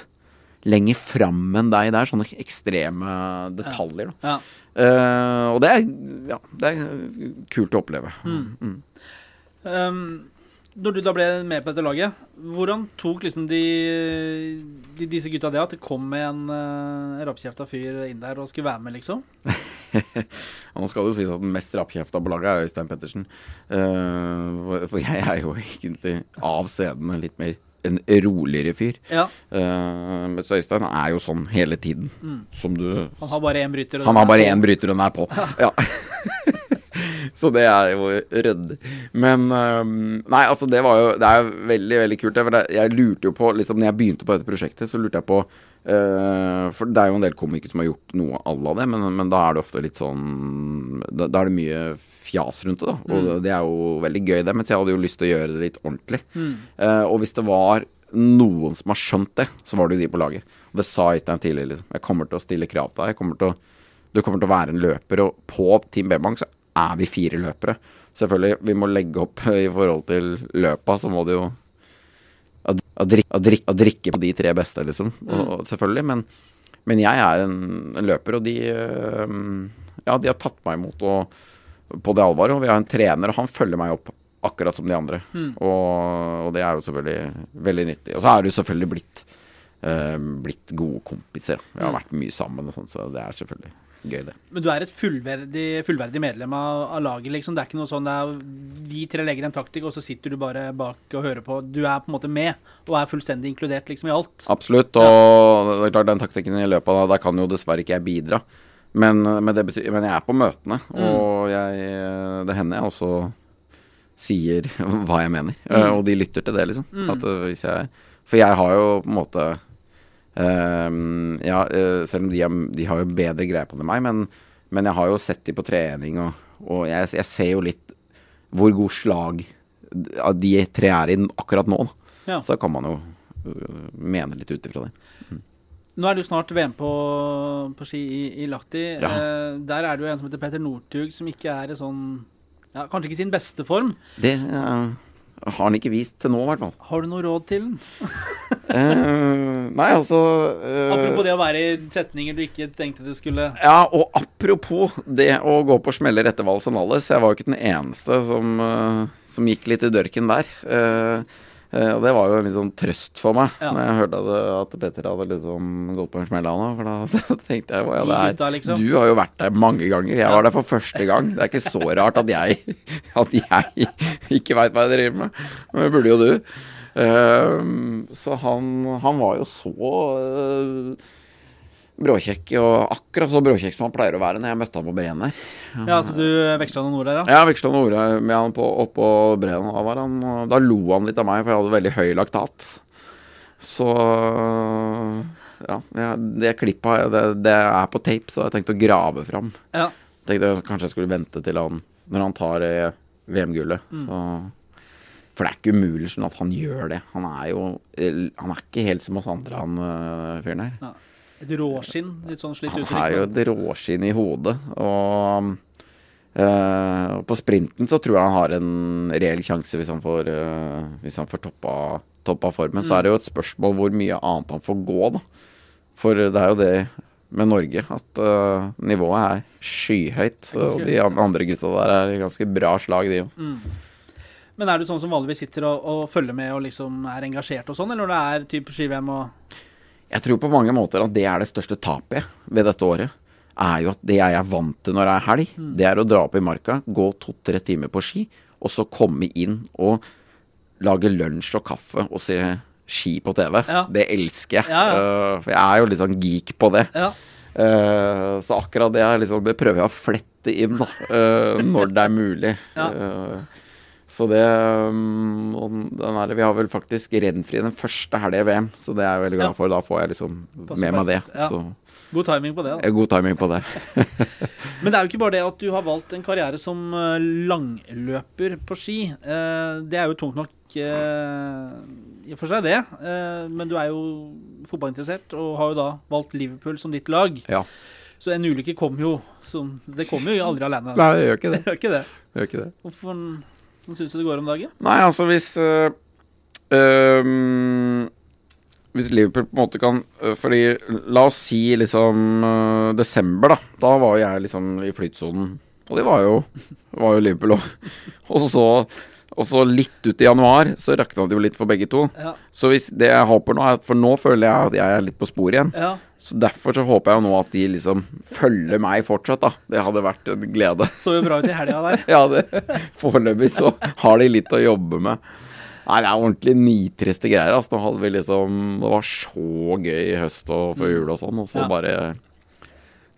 lenger fram enn deg der? Sånne ekstreme detaljer, da. Ja. Eh, og det er, ja, det er kult å oppleve. Mm. Um, når du da ble med på dette laget, hvordan tok liksom de, de disse gutta det at det kom med en uh, rappkjefta fyr inn der og skulle være med, liksom? Nå skal det jo sies at den mest rappkjefta på laget er Øystein Pettersen. Uh, for- for jeg er jo egentlig av scenen litt mer en roligere fyr. Ja. Uh, mens Øystein er jo sånn hele tiden. Som du Han har bare én bryter. og Han har bare én bryter, og den er på. Ja. Så det er jo ryddig. Men um, Nei, altså, det var jo Det er veldig, veldig kult. det, Jeg lurte jo på liksom, Når jeg begynte på dette prosjektet, så lurte jeg på uh, For det er jo en del komikere som har gjort noe à la det, men, men da er det ofte litt sånn Da, da er det mye fjas rundt det, da. Og det er jo veldig gøy, det. Mens jeg hadde jo lyst til å gjøre det litt ordentlig. Eh, og hvis det var noen som har skjønt det, så var det jo de på laget. Og det sa Øystein tidligere, liksom. Jeg kommer til å stille krav til deg. Jeg kommer til å du kommer til å være en løper, og på Team B-Bank så er vi fire løpere. Selvfølgelig, vi må legge opp i forhold til løpa, så må det jo å, drikke, drikke, drikke på de tre beste, liksom. Og, og selvfølgelig, men, men jeg er en, en løper, og de øh, Ja, de har tatt meg imot og, på det alvoret, og vi har en trener, og han følger meg opp akkurat som de andre. Og, og det er jo selvfølgelig veldig nyttig. Og så er det jo selvfølgelig blitt eh, blitt gode kompiser. Vi har vært mye sammen og sånn, så det er selvfølgelig gøy, det. Men du er et fullverdig, fullverdig medlem av, av laget, liksom. Det er ikke noe sånn det er vi tre legger en taktikk, og så sitter du bare bak og hører på. Du er på en måte med, og er fullstendig inkludert liksom i alt. Absolutt. Og det er klart den taktikken i løpet av da, der kan jo dessverre ikke jeg bidra. Men, men, det betyr, men jeg er på møtene, og jeg, det hender jeg også sier hva jeg mener. Eh, og de lytter til det, liksom. At eh, jeg For jeg har jo på en måte ehm, Ja, eh, selv om de, er, de har jo bedre greie på det enn meg, men, men jeg har jo sett de på trening, og, og jeg, jeg ser jo litt hvor god slag de tre er i akkurat nå. Ja. Så da kan man jo mene litt ut ifra det. Nå er det jo snart VM på, på ski i, i Lahti. Ja. Eh, der er det jo en som heter Petter Northug, som ikke er i sånn ja, Kanskje ikke sin beste form. Det uh, har han ikke vist til nå, i hvert fall. Har du noe råd til den? uh, nei, altså uh, Apropos det å være i setninger du ikke tenkte du skulle Ja, og apropos det å gå på smeller etter Valsenales. Jeg var jo ikke den eneste som, som gikk litt i dørken der. Eh, og det var jo en sånn trøst for meg Ja. når jeg hørte at, at Petter hadde liksom gått på en smell av. For da tenkte jeg ja, er, liksom. Du har jo vært der mange ganger. Jeg var der for første gang. Det er ikke så rart at jeg, at jeg ikke veit hva jeg driver med. Men det burde jo du. Ehm, så han, han var jo så øh, bråkjekk, og akkurat så bråkjekk som han pleier å være når jeg møtte han på Breen der. Ja, så du veksla noen ord der, ja? Jeg veksla noen ord med han på, oppå Breen, da, var han, da lo han litt av meg, for jeg hadde veldig høy laktat. Så ja, det, klippet det, det er på tape, så jeg tenkte å grave fram. Ja. Tenkte jeg kanskje jeg skulle vente til han når han tar eh, VM-gullet. Så For det er ikke umulig sånn at han gjør det. Han er jo eh, Han er ikke helt som oss andre, han øh, fyren her. Et råskinn, litt sånn slitt uttrykk? Han er jo et råskinn i hodet. Og eh, på sprinten så tror jeg han har en reell sjanse hvis han får, eh, hvis han får toppa, toppa formen. Så er det jo et spørsmål hvor mye annet han får gå, da. For det er jo det med Norge at eh, nivået er skyhøyt. er Og de andre gutta der er ganske bra slag, de òg. Men er du sånn som vanligvis sitter og, og følger med og liksom er engasjert og sånn, eller når det er type ski-VM og Jeg tror på mange måter at det er det største tapet ved dette året. Er jo at det jeg er vant til når det er helg, det er å dra opp i marka, gå to-tre timer på ski, og så komme inn og lage lunsj og kaffe og se ski på TV. Ja. Det elsker jeg. Ja, ja. Eh, for jeg er jo litt sånn geek på det. Ja. Eh, så akkurat det, er liksom, det prøver jeg å flette inn da, eh, når det er mulig. Ja. Eh, så det um, og den er, Vi har vel faktisk Rennfri den første helga i VM, så det er jeg veldig glad for. Da får jeg liksom Passer med meg det. ja. Så God timing på det, da. eh, god timing på det. Men det er jo ikke bare det at du har valgt en karriere som eh, langløper på ski. Eh, Det er jo tungt nok i og for seg, det. Men du er jo fotballinteressert og har jo da valgt Liverpool som ditt lag. Ja. Så en ulykke kommer jo som Det kommer jo aldri alene. Nei, det gjør ikke det. Det gjør ikke det. det, gjør ikke det. Hvorfor Hvordan syns du det går om dagen? Nei, altså hvis øh, øhm, Hvis Liverpool på en måte kan øh, Fordi la oss si liksom uh, desember, da. Da var jeg liksom i flytsonen. Og det var jo, var jo Liverpool òg. Og så og så litt ut i januar, så rakna det jo litt for begge to. Ja. Så hvis det jeg håper nå, er at For nå føler jeg at jeg er litt på sporet igjen. Ja. Så derfor så håper jeg jo nå at de liksom følger meg fortsatt, da. Det hadde vært en glede. Så jo bra ut i helga der. Ja, det foreløpig så har de litt å jobbe med. Nei, det er ordentlig nitriste greier. Altså. Nå hadde vi liksom Det var så gøy i høst og før jul og sånn, og så Ja. bare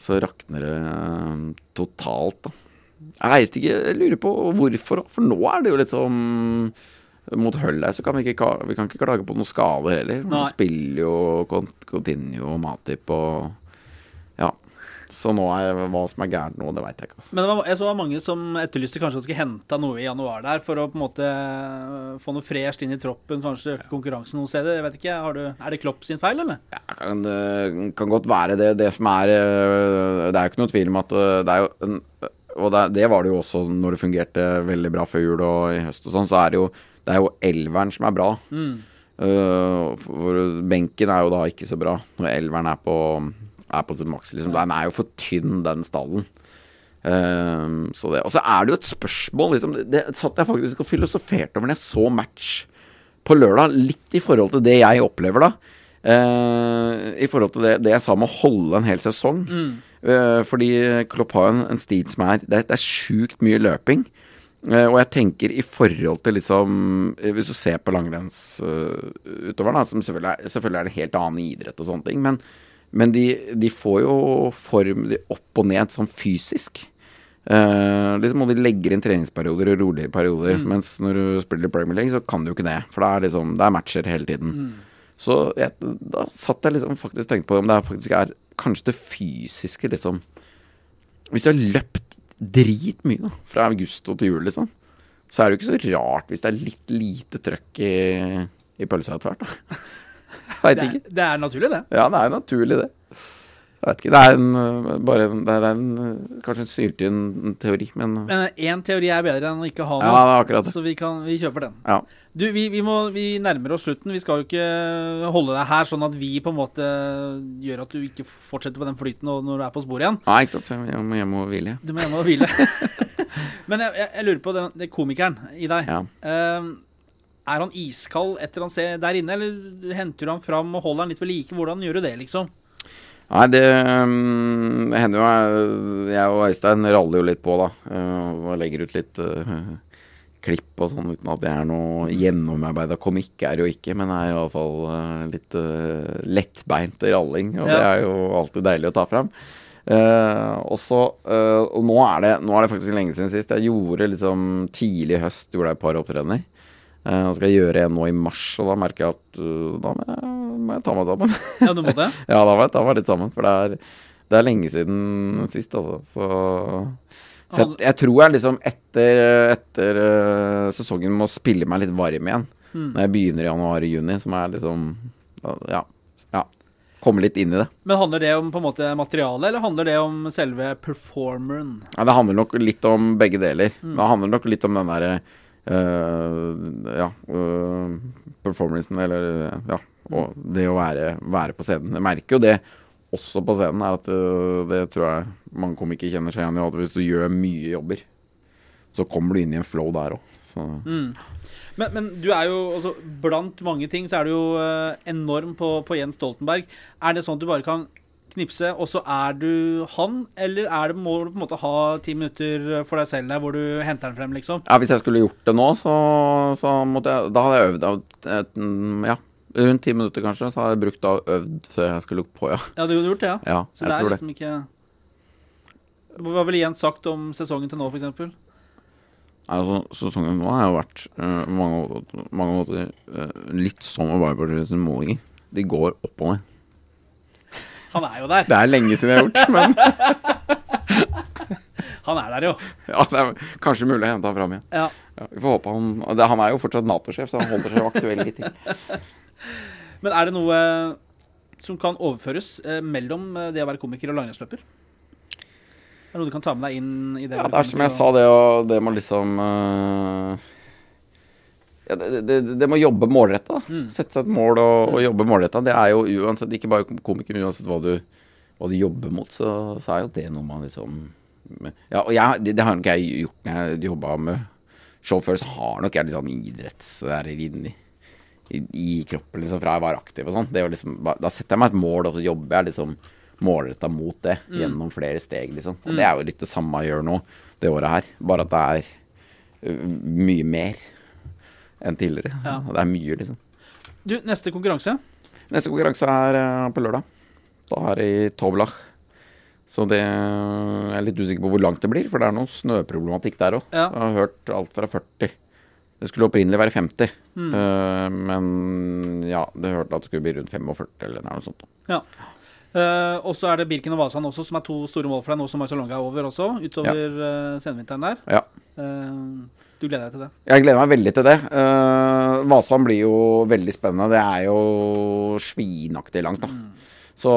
Så rakner det eh, totalt, da. Jeg veit ikke, jeg lurer på hvorfor, for nå er det jo litt sånn mot Hull her, så kan vi ikke, vi kan ikke klage på noen skader heller. Nei. Man spiller jo Cont- Continuo og Matip og Ja. Så nå er hva som er gærent nå, det veit jeg ikke. Altså. Men det var, jeg så var mange som etterlyste kanskje at skulle hente noe i januar der, for å på en måte øh, få noe fresht inn i troppen, kanskje øke konkurransen noen steder. Jeg vet ikke, har du, Er det Klopp sin feil, eller? Ja, kan, det kan godt være det. Det som er øh, Det er jo ikke noe tvil om at det er jo en, Og det, det var det jo også når det fungerte veldig bra før jul og i høst og sånn, så er det jo Det er jo elveren som er bra. Øh, for benken er jo da ikke så bra når elveren er på er på sitt maks. Liksom. Den er jo for tynn, den stallen. Uh, så det. Og så er det jo et spørsmål liksom, det, det satt jeg faktisk og filosoferte over når jeg så match på lørdag, litt i forhold til det jeg opplever da. Uh, I forhold til det, det jeg sa med å holde en hel sesong. Eh, fordi Klopp har en, en stil som er Det, det er sjukt mye løping. Eh, og jeg tenker i forhold til liksom eh, Hvis du ser på langrennsutøveren, da, som selvfølgelig er, selvfølgelig er det en helt annen idrett og sånne ting, men, men de, de får jo form de opp og ned sånn fysisk. Uh, liksom og de legger inn treningsperioder og rolige perioder. Mens når du spiller Premier League, så kan du jo ikke det. For det er liksom Det er matcher hele tiden. Så jeg, da satt jeg liksom faktisk tenkte på om det faktisk er kanskje det fysiske, liksom Hvis du har løpt dritmye da, fra august og til jul, liksom, så er det jo ikke så rart hvis det er litt lite trøkk i, i pølsa etter hvert. da. Veit ikke. det er naturlig, det. Ja, det er naturlig, det. Jeg vet ikke. Det er en, øh, bare det er en, øh, kanskje en syltynn teori, men øh, Men én teori er bedre enn å ikke ha noe. Ja, det er akkurat det. Så vi, kan, vi kjøper den. Ja. Du, vi, vi, må, vi nærmer oss slutten. Vi skal jo ikke holde deg her sånn at vi på en måte gjør at du ikke fortsetter på den flyten når du er på sporet igjen. Nei, ikke sant. Jeg må hjem og hvile. Du må hjem og hvile. Men jeg, jeg, jeg lurer på den, den komikeren i deg. Ja. Eh, er han iskald etter han ser der inne, eller henter du han fram og holder han litt ved like? Hvordan gjør du det, liksom? Nei, det um, hender jo jeg, jeg og Øystein raller jo litt på, da. Uh, og legger ut litt uh, klipp og sånn, uten at det er noe gjennomarbeida komikk, er det jo ikke. Men det er iallfall uh, litt uh, lettbeint ralling, og det er jo alltid deilig å ta fram. Uh, og så uh, Og nå er, det, nå er det faktisk lenge siden sist. Jeg gjorde liksom tidlig i høst gjorde jeg et par opptredener. Uh, og skal jeg gjøre en nå i mars, og da merker jeg at uh, da må jeg, må jeg ta meg sammen. Ja, du må det? Ja, da må jeg ta meg litt sammen, for det er, det er lenge siden sist, altså. Så, så jeg, jeg tror jeg liksom etter, etter eh, sesongen må spille meg litt varm igjen. Når jeg begynner i januar-juni, som er liksom Ja. ja Komme litt inn i det. Men handler det om på en måte materiale, eller handler det om selve performeren? Ja, det handler nok litt om begge deler. Det handler nok litt om den derre ja, øh, performancen, eller ja, og det å være, være på scenen. Jeg merker jo det også på scenen, er at øh, det tror jeg mange komikere kjenner seg igjen i. At hvis du gjør mye jobber, så kommer du inn i en flow der òg. Men, men du er jo altså, Blant mange ting så er du jo eh, enorm på, på Jens Stoltenberg. Er det sånn at du bare kan knipse, og så er du han? Eller er det, må du på en måte ha ti minutter for deg selv der hvor du henter den frem, liksom? Ja, hvis jeg skulle gjort det nå, så, så måtte jeg Da hadde jeg øvd av mm, ja, rundt ti minutter kanskje. Så hadde jeg brukt og øvd før jeg skulle på, ja. Ja, du hadde gjort det, ja? Ja, Så det er liksom det. ikke Hva ville Jens sagt om sesongen til nå, f.eks.? Altså, sesongen nå har jo vært uh, mange, måter- mange måter uh, litt som Arbeiderpartiet sine målinger. De går opp og ned. Han er jo der. Det er lenge siden jeg har gjort, men Han er der, jo. ja, det er kanskje mulig å hente han fram igjen. Ja. Ja, vi får håpe han det, Han er jo fortsatt Nato-sjef, så han holder seg aktuell litt til. Men er det noe som kan overføres eh, mellom eh, det å være komiker og langrennsløper? Er det noe du kan ta med deg inn i det? Ja, det er som jeg sa, det, det må liksom eh, ja, det, det, det må jobbe målretta. Mm. Sette seg et mål og, og jobbe målretta. Det er jo uansett ikke bare komiker, men uansett hva du, hva du jobber mot, så, så er jo det noe man liksom Ja, og jeg, det, det har nok jeg gjort når jeg jobba med show før, så har nok jeg litt sånn idretts der inni i, i kroppen liksom fra jeg var aktiv og sånn. Liksom, da setter jeg meg et mål, og så jobber jeg liksom målretta mot det gjennom flere steg, liksom. Og det er jo litt det samme jeg gjør nå det året her, bare at det er mye mer enn tidligere. Ja. Det er mye, liksom. Du, neste konkurranse. Neste konkurranse er eh, på lørdag. Da er det i Toblach. Så det jeg er litt usikker på hvor langt det blir, for det er noe snøproblematikk der òg. Ja. Jeg har hørt alt fra 40. Det skulle opprinnelig være 50, Mm. Eh, men ja, det hørte at det skulle bli rundt 45 eller noe sånt. Ja. Eh, og så er det Birken og Vasan også, som er to store mål for deg nå som Marcialonga er over også, utover eh, senvinteren der. Ja. Uh, du gleder deg til det? Jeg gleder meg veldig til det. Uh, Vasan blir jo veldig spennende. Det er jo svinaktig langt, da. Så,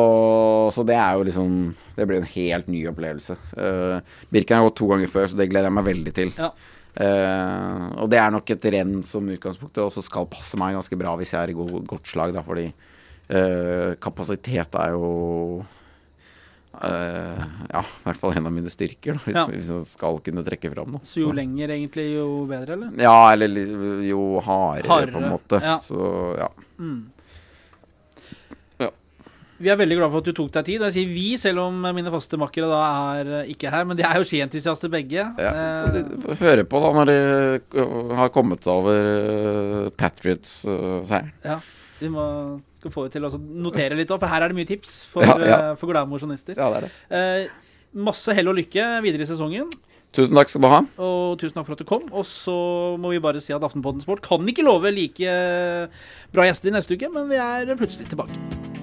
så det er jo liksom Det blir en helt ny opplevelse. Uh, Birken har gått to ganger før, så det gleder jeg meg veldig til. Ja. Og det er nok et renn som utgangspunktet også skal passe meg ganske bra hvis jeg er i god, godt slag, da, fordi eh, kapasitet er jo uh, ja, i hvert fall en av mine styrker, da, hvis, Ja. hvis jeg skal kunne trekke fram noe. Så jo lenger egentlig, jo bedre, eller? Ja, eller jo hardere, Hardere, på en måte. ja. Så ja. Vi er veldig glad for at du tok deg tid. Jeg sier vi, selv om mine faste makkere da er eh, ikke her. Men de er jo skientusiaster begge. ja. Eh, Så de får høre på da når de har kommet seg over uh, Patriots-seieren. ja. de må skal få ut til å notere litt òg, for her er det mye tips for, Ja, ja. eh, for glade mosjonister. ja, det er det. Eh, masse hell og lykke videre i sesongen. Tusen takk skal du ha. Og tusen takk for at du kom. Og så må vi bare si at Aftenpodden Sport kan ikke love like bra gjester neste uke, men vi er plutselig tilbake.